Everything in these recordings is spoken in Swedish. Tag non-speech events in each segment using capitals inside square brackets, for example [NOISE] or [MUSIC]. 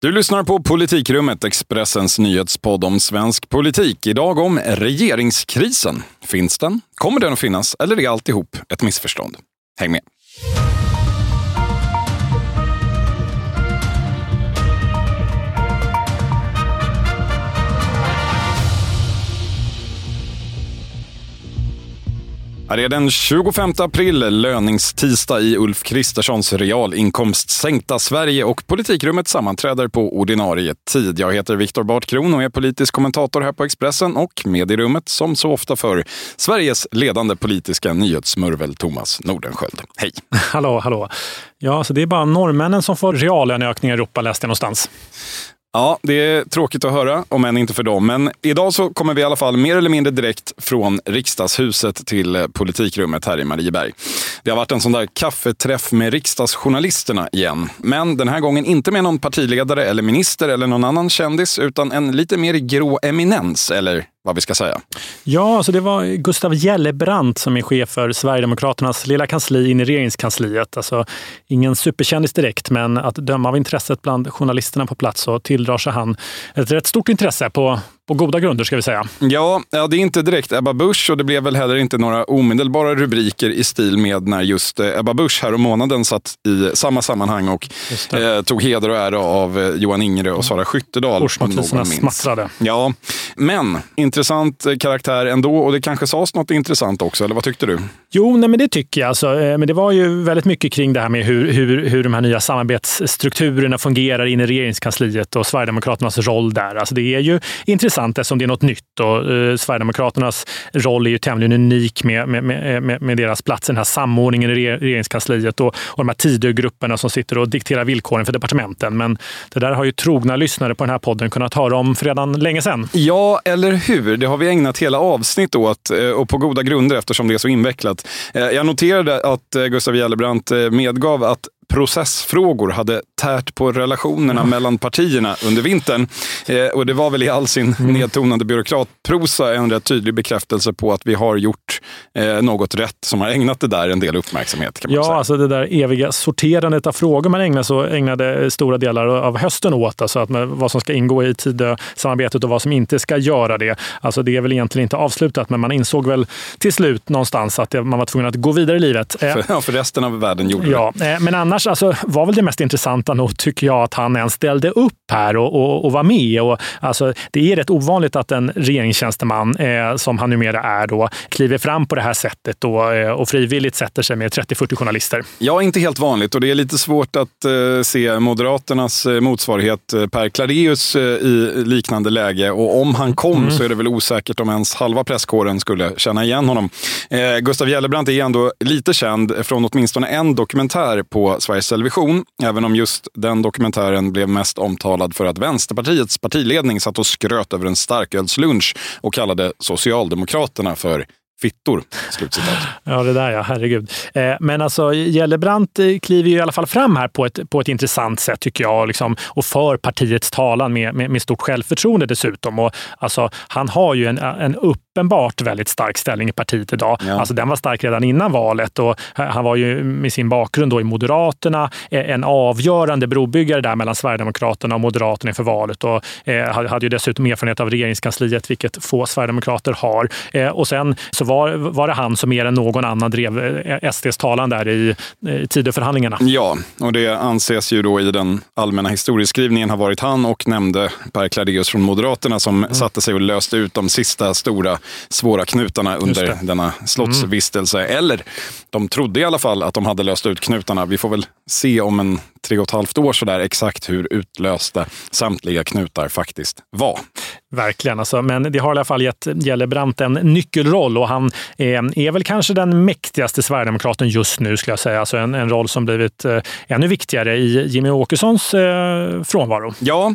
Du lyssnar på Politikrummet, Expressens nyhetspodd om svensk politik. Idag om regeringskrisen. Finns den? Kommer den att finnas? Eller är alltihop ett missförstånd? Häng med! Det är den 25 april, löningstisdag i Ulf Kristerssons realinkomstsänkta Sverige och politikrummet sammanträder på ordinarie tid. Jag heter Viktor Bartkron och är politisk kommentator här på Expressen och med i rummet, som så ofta för Sveriges ledande politiska nyhetssmurvel Thomas Nordenskjöld. Hej! [LAUGHS] Hallå, hallå. Ja, så det är bara norrmännen som får reallöneökningar i Europa, läste jag någonstans. Ja, det är tråkigt att höra, om än inte för dem. Men idag så kommer vi i alla fall mer eller mindre direkt från riksdagshuset till politikrummet här i Marieberg. Det har varit en sån där kaffeträff med riksdagsjournalisterna igen. Men den här gången inte med någon partiledare eller minister eller någon annan kändis, utan en lite mer grå eminens, eller vad vi ska säga. Ja, alltså det var Gustav Gellebrant som är chef för Sverigedemokraternas lilla kansli in i regeringskansliet. Alltså, ingen superkändis direkt, men att döma av intresset bland journalisterna på plats så tilldrar sig han ett rätt stort intresse på, på goda grunder ska vi säga. Ja, ja, det är inte direkt Ebba Busch och det blev väl heller inte några omedelbara rubriker i stil med när just eh, Ebba Busch här om månaden satt i samma sammanhang och eh, tog heder och ära av eh, Johan Ingre och Sara Skyttedal. Årsnotiserna smattrade. Ja, men intressant eh, karaktär ändå och det kanske sades något intressant också, eller vad tyckte du? Jo, nej, men det tycker jag. Alltså, eh, men det var ju väldigt mycket kring det här med hur, hur, hur de här nya samarbetsstrukturerna fungerar in i regeringskansliet och Sverigedemokraternas roll där. Alltså, det är ju intressant eftersom det är något nytt. Och, eh, Sverigedemokraternas roll är ju tämligen unik med, med, med, med deras plats i den här samordningen i regeringskansliet och, och de här Tidögrupperna som sitter och dikterar villkoren för departementen. Men det där har ju trogna lyssnare på den här podden kunnat höra om för redan länge sedan. Ja, eller hur? Det har vi ägnat hela avsnitt åt eh, och på goda grunder eftersom det är så invecklat. Eh, jag noterade att eh, Gustav Gellebrant eh, medgav att processfrågor hade tärt på relationerna mm. mellan partierna under vintern. Eh, och det var väl i all sin mm. nedtonade byråkratprosa en rätt tydlig bekräftelse på att vi har gjort eh, något rätt som har ägnat det där en del uppmärksamhet. Kan man ja, säga. alltså det där eviga sorterandet av frågor man ägnade, så, ägnade stora delar av hösten åt. Alltså att vad som ska ingå i Tidösamarbetet och vad som inte ska göra det. Alltså det är väl egentligen inte avslutat, men man insåg väl till slut någonstans att man var tvungen att gå vidare i livet. För, [LAUGHS] ja, för resten av världen gjorde ja, det. Eh, men annars annars alltså, var väl det mest intressanta nog, tycker jag, att han ens ställde upp här och, och, och var med. Och, alltså, det är rätt ovanligt att en regeringstjänsteman, eh, som han numera är, då, kliver fram på det här sättet då, eh, och frivilligt sätter sig med 30-40 journalister. Ja, inte helt vanligt och det är lite svårt att eh, se Moderaternas eh, motsvarighet eh, Per Clareus eh, i liknande läge. Och om han kom mm. så är det väl osäkert om ens halva presskåren skulle känna igen honom. Gustav Gellebrant är ändå lite känd från åtminstone en dokumentär på Sveriges Television, även om just den dokumentären blev mest omtalad för att Vänsterpartiets partiledning satt och skröt över en starkölslunch och kallade Socialdemokraterna för fittor. Slutcitat. Ja, det där ja, herregud. Eh, men alltså Gellebrant eh, kliver ju i alla fall fram här på ett, på ett intressant sätt tycker jag liksom, och för partiets talan med, med, med stort självförtroende dessutom. Och, alltså, han har ju en, en uppenbart väldigt stark ställning i partiet idag. Ja. Alltså, den var stark redan innan valet och han var ju med sin bakgrund då i Moderaterna eh, en avgörande brobyggare där mellan Sverigedemokraterna och Moderaterna inför valet och eh, hade ju dessutom erfarenhet av regeringskansliet, vilket få sverigedemokrater har. Eh, och sen så var, var det han som mer än någon annan drev eh, SDs talan där i, i Tidöförhandlingarna. Ja, och det anses ju då i den allmänna historieskrivningen ha varit han och nämnde Per Cladeus från Moderaterna som mm. satte sig och löste ut de sista stora svåra knutarna under denna slottsvistelse. Mm. Eller de trodde i alla fall att de hade löst ut knutarna. Vi får väl se om en tre och ett halvt år sådär exakt hur utlösta samtliga knutar faktiskt var. Verkligen, alltså, men det har i alla fall gett Gellebrant en nyckelroll och han är, är väl kanske den mäktigaste Sverigedemokraten just nu, skulle jag säga. Alltså en, en roll som blivit eh, ännu viktigare i Jimmy Åkessons eh, frånvaro. Ja,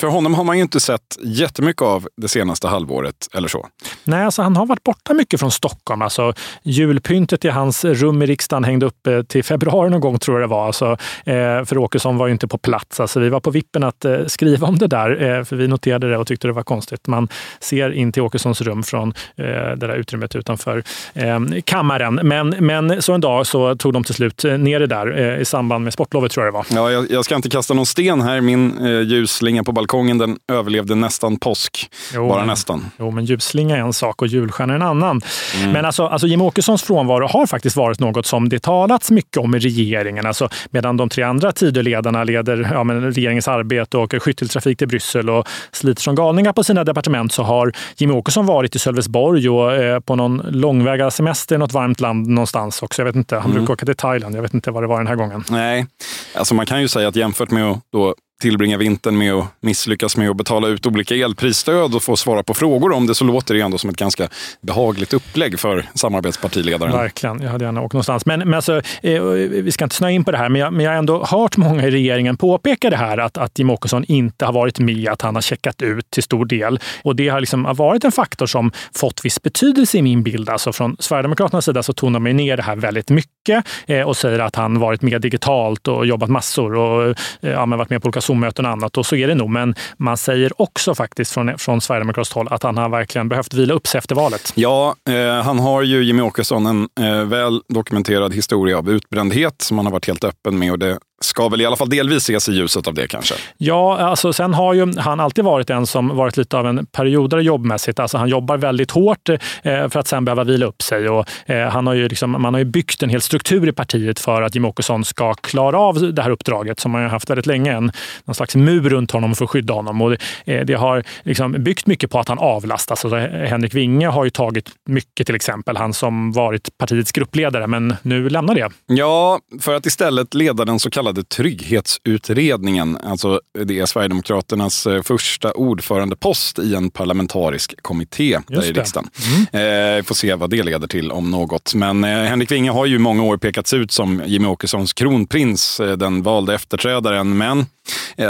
för honom har man ju inte sett jättemycket av det senaste halvåret eller så. Nej, alltså han har varit borta mycket från Stockholm. Alltså, julpyntet i hans rum i riksdagen hängde uppe till februari någon gång, tror jag det var. Alltså, eh, för Åkesson var ju inte på plats. Alltså, vi var på vippen att eh, skriva om det där, eh, för vi noterade det och tyckte det var konstigt. Man ser in till Åkessons rum från eh, det där utrymmet utanför eh, kammaren. Men, men så en dag så tog de till slut ner det där eh, i samband med sportlovet, tror jag det var. Ja, jag, jag ska inte kasta någon sten här. Min eh, ljusslinga på balkongen den överlevde nästan påsk. Jo, Bara nästan. Jo, men ljusslinga är en sak och julstjärna en annan. Mm. Men alltså, alltså Jim Åkessons frånvaro har faktiskt varit något som det talats mycket om i regeringen. Alltså, medan de tre andra Tidöledarna leder ja, men regeringens arbete och skytteltrafik till Bryssel och sliter som galningar på sina departement så har Jimmy Åkesson varit i Sölvesborg och eh, på någon långväga semester i något varmt land någonstans också. Jag vet inte, han mm. brukar åka till Thailand. Jag vet inte vad det var den här gången. Nej, alltså man kan ju säga att jämfört med att då tillbringa vintern med att misslyckas med att betala ut olika elprisstöd och få svara på frågor om det så låter det ändå som ett ganska behagligt upplägg för samarbetspartiledaren. Verkligen, jag hade gärna åkt någonstans. Men, men alltså, eh, eh, vi ska inte snöa in på det här, men jag, men jag har ändå hört många i regeringen påpeka det här att, att Jimmie Åkesson inte har varit med, att han har checkat ut till stor del. Och det har liksom varit en faktor som fått viss betydelse i min bild. Alltså från Sverigedemokraternas sida så tonar man ner det här väldigt mycket eh, och säger att han varit med digitalt och jobbat massor och eh, ja, varit med på olika Zoom-möten och annat. Och så är det nog. Men man säger också faktiskt från, från Sverigedemokraternas håll att han har verkligen behövt vila upp sig efter valet. Ja, eh, han har ju, Jimmy Åkesson, en eh, väl dokumenterad historia av utbrändhet som han har varit helt öppen med. Och det ska väl i alla fall delvis ses i ljuset av det kanske. Ja, alltså sen har ju han alltid varit en som varit lite av en periodare jobbmässigt. Alltså han jobbar väldigt hårt eh, för att sen behöva vila upp sig. Och, eh, han har ju liksom, man har ju byggt en hel struktur i partiet för att Jimmie Åkesson ska klara av det här uppdraget som man har haft väldigt länge. En, någon slags mur runt honom för att skydda honom. Och det, eh, det har liksom byggt mycket på att han avlastas. Alltså Henrik Winge har ju tagit mycket till exempel. Han som varit partiets gruppledare, men nu lämnar det. Ja, för att istället leda den så kallade kallade Trygghetsutredningen. Alltså det är Sverigedemokraternas eh, första ordförandepost i en parlamentarisk kommitté där i riksdagen. Mm. Eh, får se vad det leder till om något. Men eh, Henrik Winge har ju många år pekats ut som Jimmie Åkessons kronprins, eh, den valde efterträdaren. Men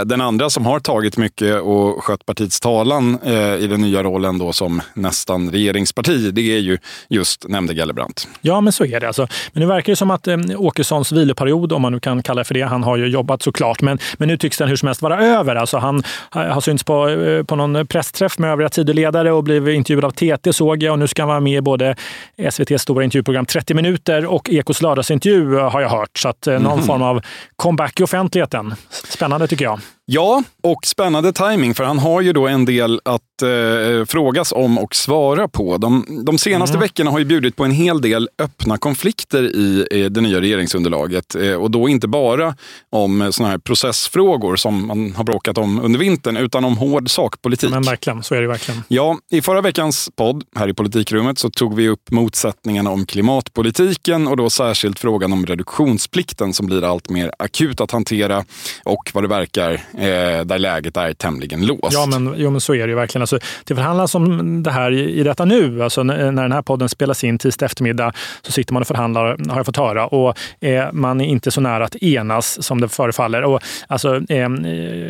den andra som har tagit mycket och skött partiets talan eh, i den nya rollen då som nästan regeringsparti, det är ju just nämnde Gellebrant. Ja, men så är det. Alltså. Men nu verkar det som att eh, Åkessons viloperiod, om man nu kan kalla det för det, han har ju jobbat såklart, men, men nu tycks den hur som helst vara över. Alltså, han har synts på, på någon pressträff med övriga Tidöledare och blivit intervjuad av TT såg jag och nu ska han vara med i både SVTs stora intervjuprogram 30 minuter och Ekots lördagsintervju har jag hört. Så att någon mm. [LAUGHS] form av comeback i offentligheten. Spännande tycker jag. Ja, och spännande timing för han har ju då en del att eh, frågas om och svara på. De, de senaste mm. veckorna har ju bjudit på en hel del öppna konflikter i eh, det nya regeringsunderlaget. Eh, och då inte bara om såna här processfrågor som man har bråkat om under vintern, utan om hård sakpolitik. Men verkligen, så är det verkligen. Ja, i förra veckans podd här i Politikrummet så tog vi upp motsättningarna om klimatpolitiken och då särskilt frågan om reduktionsplikten som blir allt mer akut att hantera och vad det verkar eh, där läget är tämligen låst. Ja, men, jo, men så är det ju verkligen. Alltså, det förhandlas om det här i, i detta nu. Alltså, när, den här podden spelas in tisdag eftermiddag så sitter man och förhandlar, har jag fått höra. Och eh, man är inte så nära att enas som det förefaller. Och, alltså, eh,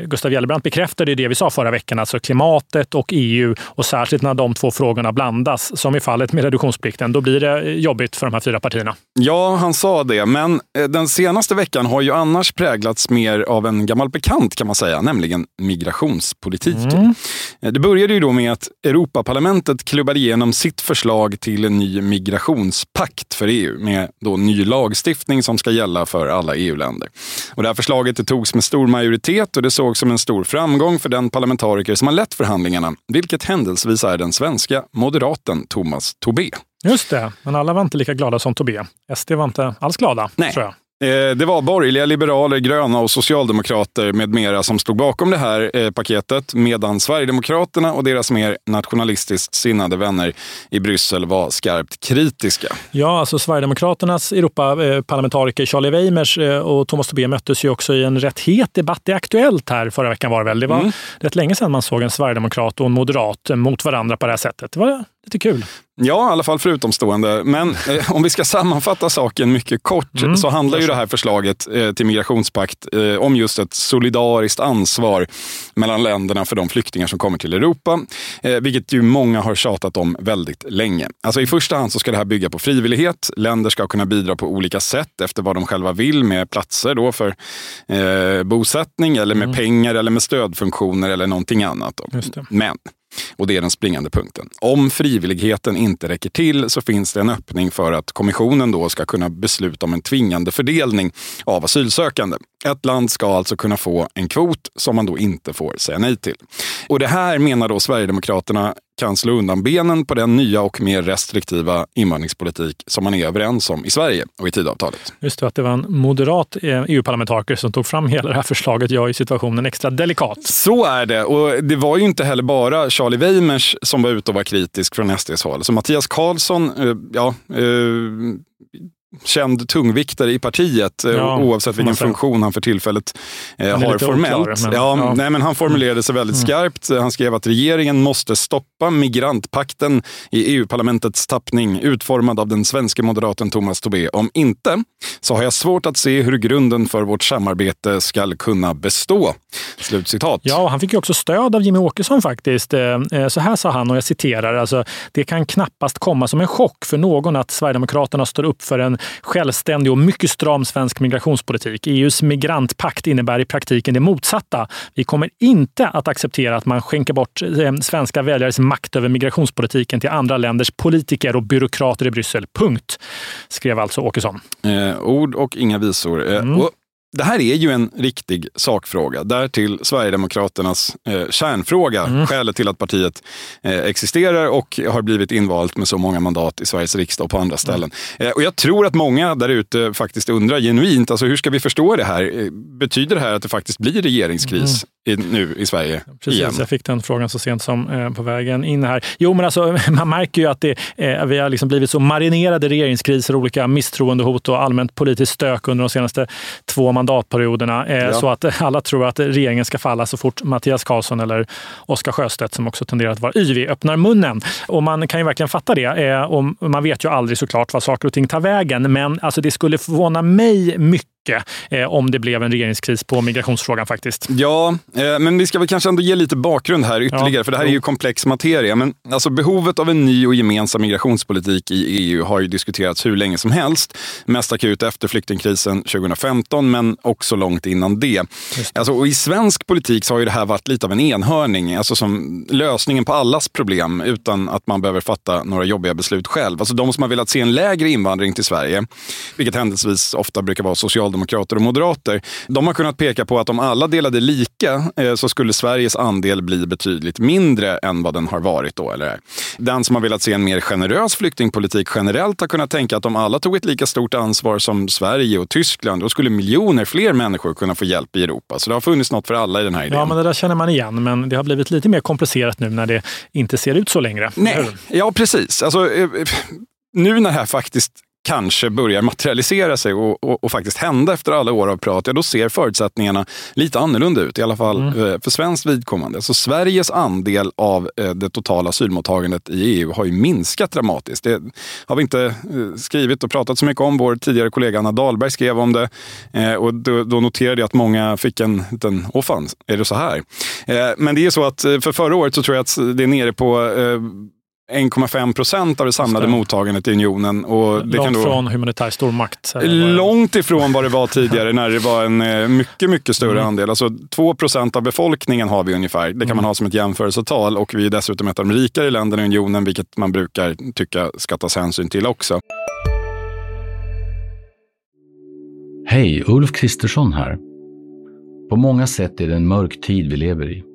Gustav Gellebrant bekräftade det vi sa förra veckan, alltså klimatet och EU. Och särskilt när de två frågorna blandas, som i fallet med reduktionsplikten, då blir det jobbigt för de här fyra partierna. Ja, han sa det. Men eh, den senaste veckan har ju annars präglats mer av en gammal bekant kan man säga, nämligen migrationspolitiken. Mm. Eh, det började ju då med att Europaparlamentet klubbade igenom sitt förslag till en ny migrationspakt för EU med då ny lagstiftning som ska gälla för alla EU-länder. Och det här förslaget det togs med stor majoritet och det sågs som en stor framgång för den parlamentariker som har lett förhandlingarna, vilket händelsevis är den svenska moderaten Thomas Tobé. Just det, men alla var inte lika glada som Tobé. SD var inte alls glada, Nej. tror jag. Eh, det var borgerliga, liberaler, gröna och socialdemokrater med mera som stod bakom det här eh, paketet medan Sverigedemokraterna och deras mer nationalistiskt sinnade vänner i Bryssel var skarpt kritiska. Ja, alltså Sverigedemokraternas Europaparlamentariker Charlie Weimers eh, och Thomas Tobé möttes ju också i en rätt het debatt i Aktuellt här förra veckan var det väl. Det var mm. rätt länge sedan man såg en sverigedemokrat och en moderat mot varandra på det här sättet. Det var lite kul. Ja, i alla fall för utomstående. Men eh, om vi ska sammanfatta saken mycket kort mm, så handlar ju det här förslaget eh, till migrationspakt eh, om just ett solidariskt ansvar mellan länderna för de flyktingar som kommer till Europa. Eh, vilket ju många har tjatat om väldigt länge. Alltså I första hand så ska det här bygga på frivillighet. Länder ska kunna bidra på olika sätt efter vad de själva vill med platser då för eh, bosättning eller med mm. pengar eller med stödfunktioner eller någonting annat. Men och det är den springande punkten. Om frivilligheten inte räcker till så finns det en öppning för att kommissionen då ska kunna besluta om en tvingande fördelning av asylsökande. Ett land ska alltså kunna få en kvot som man då inte får säga nej till. Och det här menar då Sverigedemokraterna kan slå undan benen på den nya och mer restriktiva invandringspolitik som man är överens om i Sverige och i Tidöavtalet. Just det, att det var en moderat EU-parlamentariker som tog fram hela det här förslaget gör ju situationen extra delikat. Så är det, och det var ju inte heller bara Charlie Weimers som var ute och var kritisk från SDs håll. Så Mattias Karlsson, eh, ja, eh, känd tungviktare i partiet, eh, ja, oavsett vilken funktion han för tillfället eh, har formellt. Oklar, men, ja, ja. Nej, men han formulerade sig väldigt mm. skarpt. Han skrev att regeringen måste stoppa migrantpakten i EU-parlamentets tappning utformad av den svenska moderaten Thomas Tobé. Om inte så har jag svårt att se hur grunden för vårt samarbete ska kunna bestå. Slutcitat. Ja, han fick ju också stöd av Jimmy Åkesson faktiskt. Eh, så här sa han, och jag citerar, alltså, det kan knappast komma som en chock för någon att Sverigedemokraterna står upp för en självständig och mycket stram svensk migrationspolitik. EUs migrantpakt innebär i praktiken det motsatta. Vi kommer inte att acceptera att man skänker bort eh, svenska väljares makt över migrationspolitiken till andra länders politiker och byråkrater i Bryssel. Punkt. Skrev alltså Åkesson. Eh, ord och inga visor. Eh, mm. och det här är ju en riktig sakfråga. Därtill Sverigedemokraternas eh, kärnfråga. Mm. Skälet till att partiet eh, existerar och har blivit invalt med så många mandat i Sveriges riksdag och på andra ställen. Mm. Eh, och jag tror att många där ute faktiskt undrar genuint, alltså hur ska vi förstå det här? Eh, betyder det här att det faktiskt blir regeringskris? Mm i, nu i Sverige Precis, igen. jag fick den frågan så sent som eh, på vägen in här. Jo, men alltså, [LAUGHS] man märker ju att det, eh, vi har liksom blivit så marinerade regeringskriser, olika misstroendehot och allmänt politiskt stök under de senaste två mandatperioderna. Eh, ja. Så att [LAUGHS] alla tror att regeringen ska falla så fort Mattias Karlsson eller Oskar Sjöstedt, som också tenderar att vara yvig, öppnar munnen. Och man kan ju verkligen fatta det. Eh, och man vet ju aldrig såklart vad saker och ting tar vägen, men alltså, det skulle förvåna mig mycket eh, om det blev en regeringskris på migrationsfrågan faktiskt. Ja, eh, men vi ska väl kanske ändå ge lite bakgrund här ytterligare, ja, för det här är ju komplex materia. Men alltså, behovet av en ny och gemensam migrationspolitik i EU har ju diskuterats hur länge som helst. Mest akut efter flyktingkrisen 2015, men också långt innan det. det. Alltså, och I svensk politik så har ju det här varit lite av en enhörning, alltså som lösningen på allas problem utan att man behöver fatta några jobbiga beslut själv. Alltså de som har velat se en lägre invandring till Sverige, vilket händelsevis ofta brukar vara social socialdemokrater och moderater. De har kunnat peka på att om alla delade lika eh, så skulle Sveriges andel bli betydligt mindre än vad den har varit då. Eller Den som har velat se en mer generös flyktingpolitik generellt har kunnat tänka att om alla tog ett lika stort ansvar som Sverige och Tyskland, då skulle miljoner fler människor kunna få hjälp i Europa. Så det har funnits något för alla i den här idén. Ja, men det där känner man igen, men det har blivit lite mer komplicerat nu när det inte ser ut så längre. Nej, ja precis. Alltså, eh, nu när det här faktiskt kanske börjar materialisera sig och, och, och, faktiskt hända efter alla år av prat, ja då ser förutsättningarna lite annorlunda ut. I alla fall mm. Eh, för svenskt vidkommande. Så Sveriges andel av eh, det totala asylmottagandet i EU har ju minskat dramatiskt. Det har vi inte eh, skrivit och pratat så mycket om. Vår tidigare kollega Anna Dahlberg skrev om det och då, då noterade jag att många fick en liten, åh fan, är det så här? Men det är så att för förra året så tror jag att det är nere på 1,5 procent av det samlade mottagandet i unionen. Och det långt kan då, från humanitär stormakt? Långt ifrån vad det var tidigare [LAUGHS] när det var en eh, mycket, mycket större mm. andel. Alltså 2 procent av befolkningen har vi ungefär. Det kan mm. man ha som ett jämförelsetal. Och vi är dessutom ett av de rikare länderna i unionen, vilket man brukar tycka ska tas hänsyn till också. Hej, Ulf Kristersson här. På många sätt är det en mörk tid vi lever i.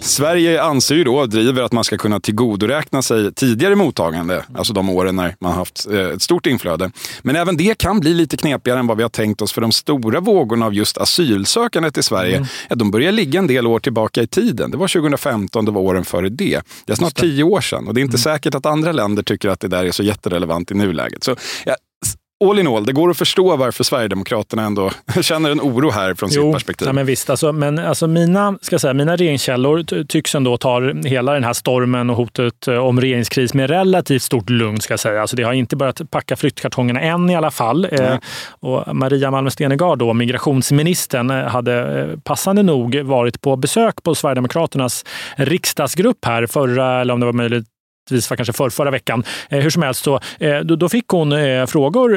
Sverige anser ju då, driver att man ska kunna tillgodoräkna sig tidigare mottagande, alltså de åren när man haft eh, ett stort inflöde. Men även det kan bli lite knepigare än vad vi har tänkt oss för de stora vågorna av just asylsökandet i Sverige, mm. de börjar ligga en del år tillbaka i tiden. Det var 2015, det var åren före det. Det är snart tio år sedan och det är inte mm. säkert att andra länder tycker att det där är så jätterelevant i nuläget. Så, ja, all in all, det går att förstå varför Sverigedemokraterna ändå [LAUGHS] känner en oro här från jo, sitt perspektiv. Ja, men visst, alltså, men alltså mina, ska säga, mina regeringskällor tycks ändå ta hela den här stormen och hotet eh, om regeringskris med relativt stort lugn. Ska säga. Alltså, det har inte börjat packa flyttkartongerna än i alla fall. Eh, och Maria Malmer Stenergard, då, migrationsministern, eh, hade eh, passande nog varit på besök på Sverigedemokraternas riksdagsgrupp här förra, eller om det var möjligt var kanske för förra veckan. Eh, hur som helst, så, eh, då, fick hon eh, frågor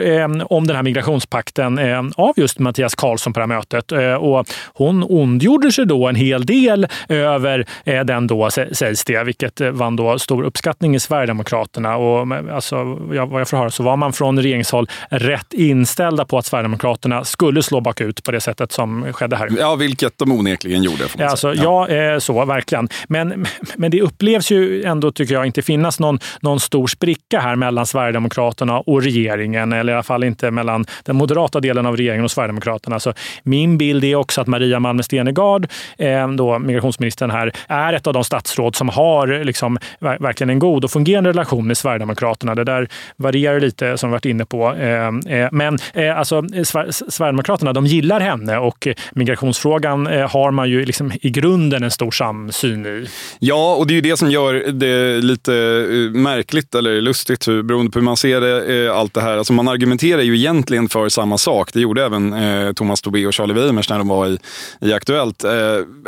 om den här migrationspakten av just Mattias Karlsson på det här mötet. Och hon ondgjorde sig då en hel del över den då, sägs det, vilket vann då stor uppskattning i Sverigedemokraterna. Och alltså, vad jag får höra så var man från regeringshåll rätt inställda på att Sverigedemokraterna skulle slå bakut på det sättet som skedde här. Ja, vilket de onekligen gjorde. Alltså, ja, ja så verkligen. Men, men det upplevs ju ändå, tycker jag, inte finnas finnas någon, någon stor spricka här mellan Sverigedemokraterna och regeringen, eller i alla fall inte mellan den moderata delen av regeringen och Sverigedemokraterna. Så min bild är också att Maria Malmer Stenergard, eh, då migrationsministern här, är ett av de statsråd som har liksom, verkligen en god och fungerande relation med Sverigedemokraterna. Det där varierar lite, som vi varit inne på. Eh, eh, men alltså, Sverigedemokraterna de gillar henne och migrationsfrågan har man ju liksom i grunden en stor samsyn i. Ja, och det är ju det som gör det lite märkligt eller lustigt hur, beroende på hur man ser det, eh, allt det här. Alltså man argumenterar ju egentligen för samma sak. Det gjorde även eh, Thomas Tobé och Charlie Weimers när de var i, i Aktuellt. Eh,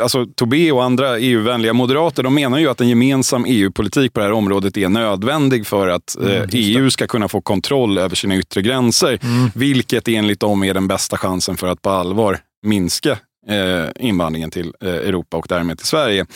alltså Tobé och andra EU-vänliga moderater de menar ju att en gemensam EU-politik på det här området är nödvändig för att eh, mm, EU ska kunna få kontroll över sina yttre gränser. Mm. Vilket enligt dem är den bästa chansen för att på allvar minska eh, invandringen till eh, Europa och därmed till Sverige.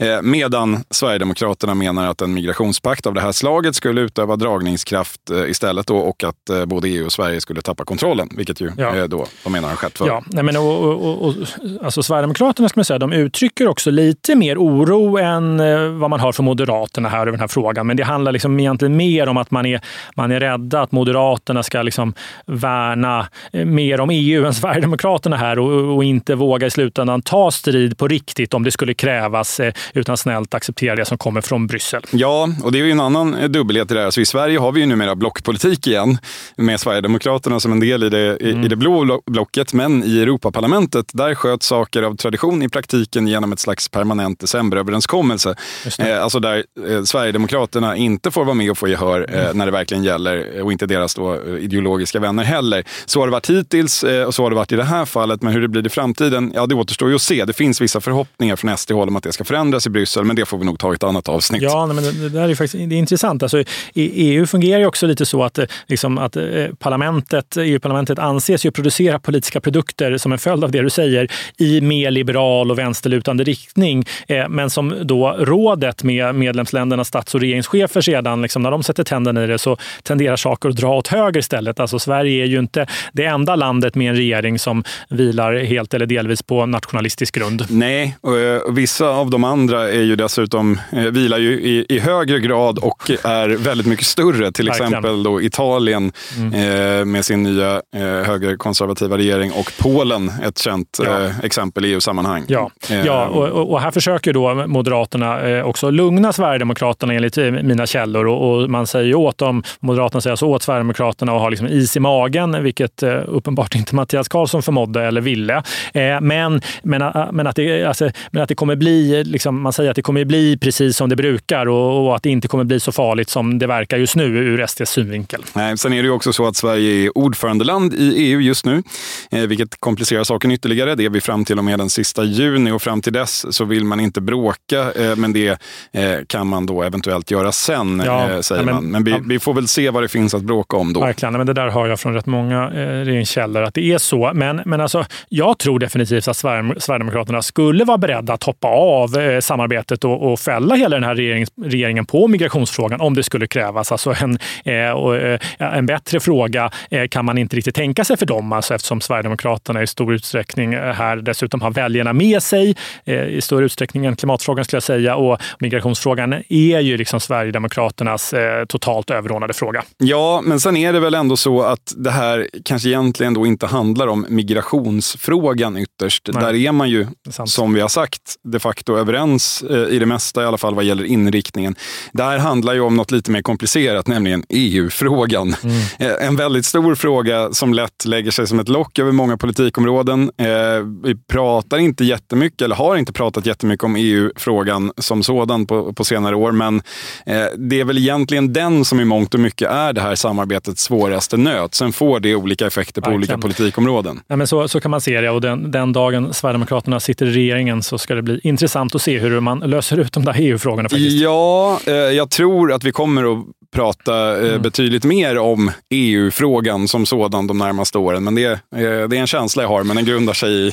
Eh, medan Sverigedemokraterna menar att en migrationspakt av det här slaget skulle utöva dragningskraft eh, istället då, och att eh, både EU och Sverige skulle tappa kontrollen, vilket ju ja. då de menar har skett för. Ja, nej men, och, och, och, alltså Sverigedemokraterna ska man säga, de uttrycker också lite mer oro än vad man hör från Moderaterna här över den här frågan. Men det handlar liksom egentligen mer om att man är, man är rädda att Moderaterna ska liksom värna mer om EU än Sverigedemokraterna här och, och inte våga i slutändan ta strid på riktigt om det skulle krävas, utan snällt acceptera det som kommer från Bryssel. Ja, och det är ju en annan eh, dubbelhet i det här. Så I Sverige har vi ju numera blockpolitik igen med Sverigedemokraterna som en del i det, mm. i det blå blocket. Men i Europaparlamentet, där sköts saker av tradition i praktiken genom ett slags permanent decemberöverenskommelse. Eh, alltså där eh, Sverigedemokraterna inte får vara med och få gehör eh, mm. när det verkligen gäller och inte deras då, ideologiska vänner heller. Så har det varit hittills eh, och så har det varit i det här fallet. Men hur det blir i framtiden, ja, det återstår ju att se. Det finns vissa förhoppningar från SD-håll om att det ska förändras i Bryssel, men det får vi nog ta i ett annat avsnitt. Ja, men det, där är faktiskt det är intressant. Alltså, EU fungerar ju också lite så att, eh, liksom, att eh, parlamentet, EU-parlamentet anses ju producera politiska produkter som en följd av det du säger i mer liberal och vänsterlutande riktning. Eh, men som då rådet med medlemsländernas stats och regeringschefer sedan, liksom, när de sätter tänderna i det så tenderar saker att dra åt höger istället. Alltså, Sverige är ju inte det enda landet med en regering som vilar helt eller delvis på nationalistisk grund. Nej, och, vissa av de andra är ju dessutom, eh, vilar ju i, i högre grad och är väldigt mycket större. Till exempel då Italien mm. eh, med sin nya eh, högerkonservativa regering och Polen, ett känt ja. eh, exempel i EU-sammanhang. Ja, eh, ja och, och, här försöker då Moderaterna eh, också lugna Sverigedemokraterna enligt mina källor. Och, och man säger åt dem, Moderaterna säger alltså åt Sverigedemokraterna att ha liksom is i magen, vilket uppenbart inte Mattias Karlsson förmådde eller ville. Men, men, men, att det, alltså, men att det kommer bli, liksom, man säger att det kommer bli precis som det brukar och, och, att det inte kommer bli så farligt som det verkar just nu ur SDs synvinkel. Nej, sen är det ju också så att Sverige är ordförandeland i EU just nu, eh, vilket komplicerar saken ytterligare. Det är vi fram till och med den sista juni och fram till dess så vill man inte bråka, eh, men det eh, kan man då eventuellt göra sen, ja, säger men, man. Men vi, vi, får väl se vad det finns att bråka om då. Verkligen, men det där hör jag från rätt många regeringskällor att det är så. Men, men alltså, jag tror definitivt definitivt att Sverigedemokraterna skulle vara beredda att hoppa av samarbetet och, och fälla hela den här regering, regeringen på migrationsfrågan om det skulle krävas. Alltså en, och, en bättre fråga kan man inte riktigt tänka sig för dem alltså eftersom Sverigedemokraterna i stor utsträckning här dessutom har väljarna med sig i större utsträckning än klimatfrågan skulle jag säga. Och migrationsfrågan är ju liksom Sverigedemokraternas totalt överordnade fråga. Ja, men sen är det väl ändå så att det här kanske egentligen då inte handlar om migrationsfrågan ytterst. Nej. Där är man ju, som vi har sagt, de facto överens eh, i det mesta, i alla fall vad gäller inriktningen. Det här handlar ju om något lite mer komplicerat, nämligen EU-frågan. Mm. Eh, en väldigt stor fråga som lätt lägger sig som ett lock över många politikområden. Eh, vi pratar inte jättemycket, eller har inte pratat jättemycket om EU-frågan som sådan på, på senare år, men det är väl egentligen den som i mångt och mycket är det här samarbetets svåraste nöt. Sen får det olika effekter på Verkligen. olika politikområden. Ja, men så, så kan man se det och den, den dagen Sverigedemokraterna sitter i regeringen så ska det bli intressant att se hur man löser ut de där EU-frågorna. Ja, eh, jag tror att vi kommer att prata eh, mm. betydligt mer om EU-frågan som sådan de närmaste åren. Men det, eh, det är en känsla jag har, men den grundar sig i,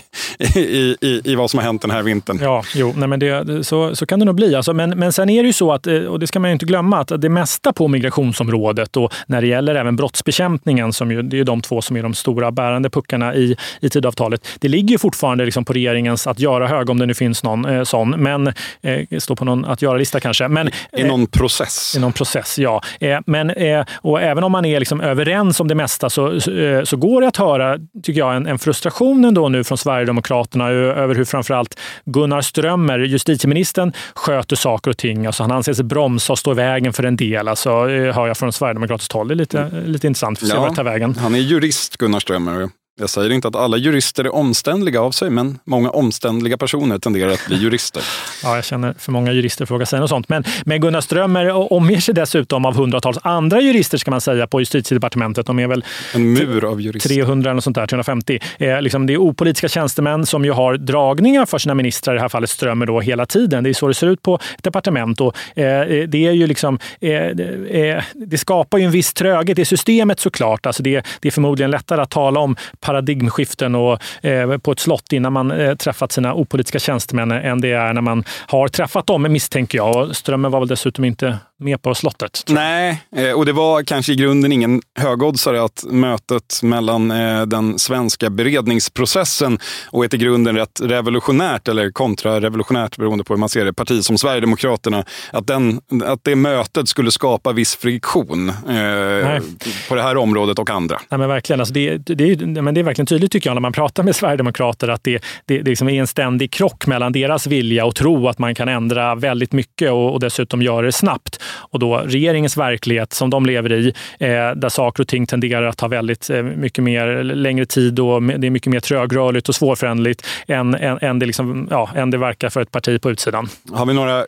i, i, i vad som har hänt den här vintern. Ja, jo, nej, men det, så, så kan det nog bli. Alltså, men, men sen är det ju så, att, och det ska man ju inte glömma, att det mesta på migrationsområdet och när det gäller även brottsbekämpningen, som ju, det är de två som är de stora bärande puckarna i, i tidavtalet, det ligger fortfarande liksom på regeringens att göra hög, om det nu finns någon eh, sån, men eh, står på någon att göra-lista kanske. Men, I någon process. I någon process, ja. Eh, men, eh, och även om man är liksom överens om det mesta så, eh, så går det att höra, tycker jag, en, en frustration ändå nu från Sverigedemokraterna över hur framförallt Gunnar Strömmer, justitieministern, sköter saker och ting. Alltså han anses bromsa och stå i vägen för en del, alltså, hör jag från sverigedemokratiskt håll. Det är lite, lite intressant. Får se ja, vart tar vägen. Han är jurist, Gunnar Strömmer. Jag säger inte att alla jurister är omständliga av sig, men många omständliga personer tenderar att bli [LAUGHS] jurister. Ja, jag känner för många jurister för våga säga något sånt. Men, men Gunnar Strömmer omger sig dessutom av hundratals andra jurister ska man säga på justitiedepartementet. De är väl en mur av jurister. 300 eller sånt där, 350. Eh, liksom, det är opolitiska tjänstemän som ju har dragningar för sina ministrar, i det här fallet Strömmer, då, hela tiden. Det är så det ser ut på ett departement. Och, eh, det är ju liksom, eh, eh det skapar ju en viss tröghet i systemet såklart. Alltså det, det är förmodligen lättare att tala om paradigmskiften och, eh, på ett slott innan man eh, träffat sina opolitiska tjänstemän än det är när man har träffat dem, misstänker jag. Och Strömmen var väl dessutom inte med på slottet. Nej, eh, och det var kanske i grunden ingen högoddsare att mötet mellan eh, den svenska beredningsprocessen och ett i grunden rätt revolutionärt eller kontrarevolutionärt, beroende på hur man ser det, parti som Sverigedemokraterna, att, den, att det mötet skulle skapa viss friktion eh, på det här området och andra. Nej, men verkligen. Alltså det, det, men det är verkligen tydligt tycker jag när man pratar med sverigedemokrater att det, det, det liksom är en ständig krock mellan deras vilja och tro att man kan ändra väldigt mycket och, och dessutom göra det snabbt och då regeringens verklighet som de lever i, eh, där saker och ting tenderar att ta väldigt eh, mycket mer längre tid och det är mycket mer trögrörligt och svårföränderligt än, än, än, det liksom, ja, än det verkar för ett parti på utsidan. Har vi några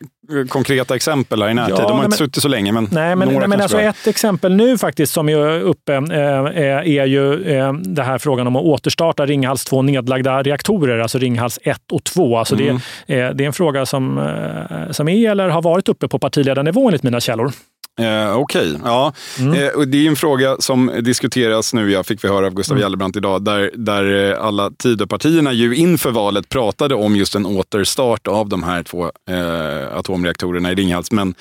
konkreta exempel här i närtid? Ja, de har inte suttit så länge, men Nej, men, några nej, men alltså Ett exempel nu faktiskt som är uppe eh, är ju eh, det här frågan om att återstarta Ringhals två nedlagda reaktorer, alltså Ringhals 1 och 2. Alltså mm. det, eh, det är en fråga som, eh, som är eller har varit uppe på partiledarnivå enligt mina källor. Eh, Okej, okay. ja. Mm. Eh, och det är en fråga som diskuteras nu, jag fick vi höra av Gustav mm. Gellebrant idag, där, där eh, alla Tidöpartierna ju inför valet pratade om just en återstart av de här två eh, atomreaktorerna i Ringhals. Men,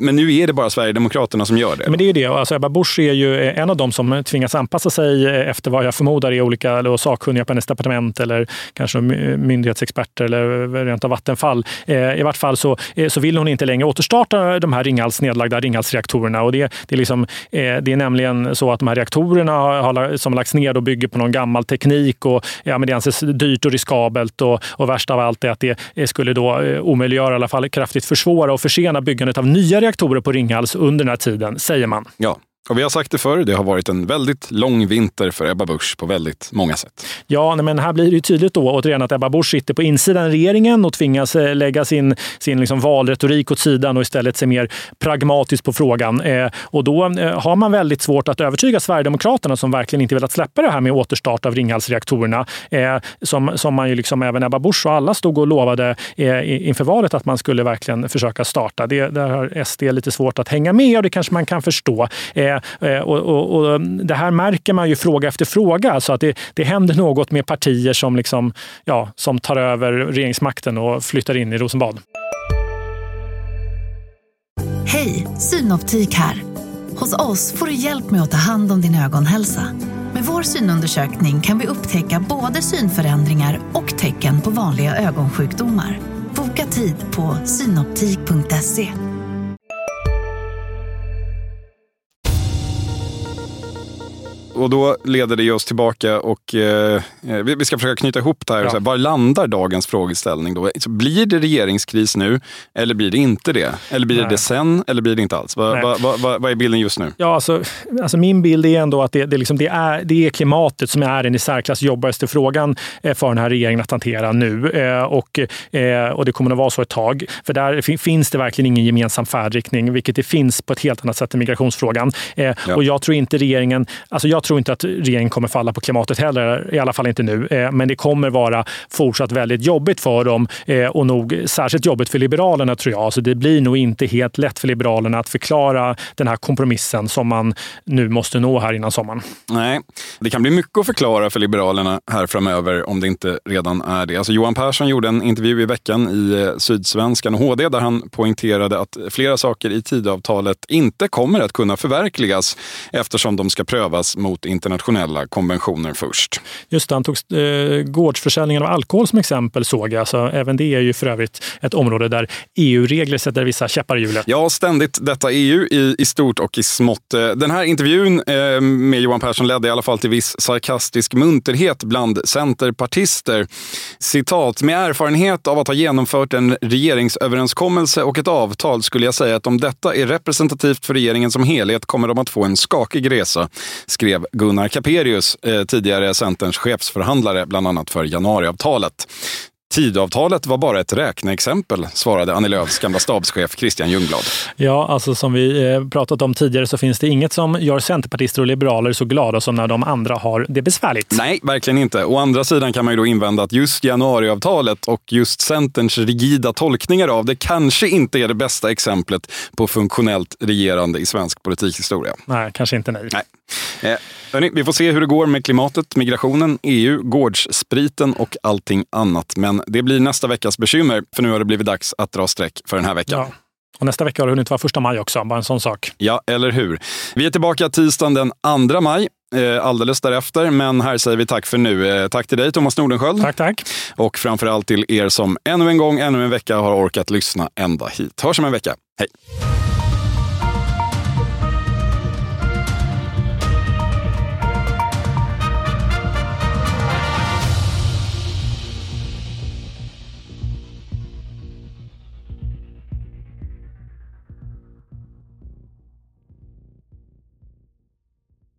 men nu är det bara Sverigedemokraterna som gör det. Men det är det. Alltså Ebba Busch är ju en av dem som tvingas anpassa sig efter vad jag förmodar är olika eller sakkunniga på hennes departement eller kanske myndighetsexperter eller rent av Vattenfall. Eh, I vart fall så, eh, så vill hon inte längre återstarta de här Ringhals nedlagda Ringhals kärnkraftsreaktorerna. Och det, det, är liksom, eh, det är nämligen så att de här reaktorerna har, som har lagts ner och bygger på någon gammal teknik och ja, men det anses alltså dyrt och riskabelt. Och, och värst av allt är att det eh, skulle då eh, omöjliggöra, i alla fall kraftigt försvåra och försena byggandet av nya reaktorer på Ringhals under den här tiden, säger man. Ja, och vi har sagt det förr, det har varit en väldigt lång vinter för Ebba Busch på väldigt många sätt. Ja, men här blir det tydligt då återigen att Ebba Busch sitter på insidan av regeringen och tvingas eh, lägga sin, sin liksom valretorik åt sidan och istället se mer pragmatiskt på frågan. Eh, och då eh, har man väldigt svårt att övertyga Sverigedemokraterna som verkligen inte velat släppa det här med återstart av Ringhalsreaktorerna. Eh, som, som man ju liksom, även Ebba Busch och alla stod och lovade eh, inför valet att man skulle verkligen försöka starta. Det, där har SD lite svårt att hänga med och det kanske man kan förstå. Eh, Eh, och, och, och, um, det här märker man ju fråga efter fråga. Så att det, det händer något med partier som, liksom, ja, som tar över regeringsmakten och flyttar in i Rosenbad. Hej, Synoptik här. Hos oss får du hjälp med att ta hand om din ögonhälsa. Med vår synundersökning kan vi upptäcka både synförändringar och tecken på vanliga ögonsjukdomar. Boka tid på synoptik.se. Och då leder det oss tillbaka och eh, vi, vi ska försöka knyta ihop det här. Ja. Här, var landar dagens frågeställning då? Blir det regeringskris nu eller blir det inte det? Eller blir Nej. det sen eller blir det inte alls? Vad va, va, va, va, är bilden just nu? Ja, alltså, alltså min bild är ändå att det, det, liksom, det, är, det är klimatet som är den i särklass jobbigaste frågan eh, för den här regeringen att hantera nu. Eh, och, eh, och det kommer att vara så ett tag. För där finns det verkligen ingen gemensam färdriktning, vilket det finns på ett helt annat sätt än migrationsfrågan. Ja. Och jag tror inte regeringen... Alltså jag tror tror inte att regeringen kommer falla på klimatet heller, i alla fall inte nu. Eh, men det kommer vara fortsatt väldigt jobbigt för dem eh, och nog särskilt jobbigt för Liberalerna tror jag. Så det blir nog inte helt lätt för Liberalerna att förklara den här kompromissen som man nu måste nå här innan sommaren. Nej, det kan bli mycket att förklara för Liberalerna här framöver om det inte redan är det. Alltså Johan Persson gjorde en intervju i veckan i eh, Sydsvenskan och HD där han poängterade att flera saker i tidavtalet inte kommer att kunna förverkligas eftersom de ska prövas mot mot internationella konventioner först. Just det, han tog eh, gårdsförsäljningen av alkohol som exempel såg jag. Så även det är ju för övrigt ett område där EU-regler sätter vissa käppar i hjulet. Ja, ständigt detta EU i, i stort och i smått. Eh, den här intervjun eh, med Johan Persson ledde i alla fall till viss sarkastisk munterhet bland centerpartister. Citat, med erfarenhet av att ha genomfört en regeringsöverenskommelse och ett avtal skulle jag säga att om detta är representativt för regeringen som helhet kommer de att få en skakig resa, skrev Gunnar Caperius, eh, tidigare Centerns chefsförhandlare, bland annat för januariavtalet. Tidavtalet var bara ett räkneexempel, svarade Annie Lööfs gamla stabschef Christian Ljungblad. Ja, alltså som vi eh, pratat om tidigare så finns det inget som gör centerpartister och liberaler så glada som när de andra har det besvärligt. Nej, verkligen inte. Å andra sidan kan man ju då invända att just januariavtalet och just Centerns rigida tolkningar av det kanske inte är det bästa exemplet på funktionellt regerande i svensk politikhistoria. Nej, kanske inte nej. nej. Eh, hörni, vi får se hur det går med klimatet, migrationen, EU, gårdsspriten och allting annat. Men det blir nästa veckas bekymmer, för nu har det blivit dags att dra streck för den här veckan. Ja. Och nästa vecka har det hunnit vara första maj också, bara en sån sak. Ja, eller hur. Vi är tillbaka tisdagen den 2 maj eh, alldeles därefter. Men här säger vi tack för nu. Eh, tack till dig Thomas Nordenskjöld. Tack, tack. Och framförallt till er som ännu en gång, ännu en vecka har orkat lyssna ända hit. Hörs om en vecka. Hej!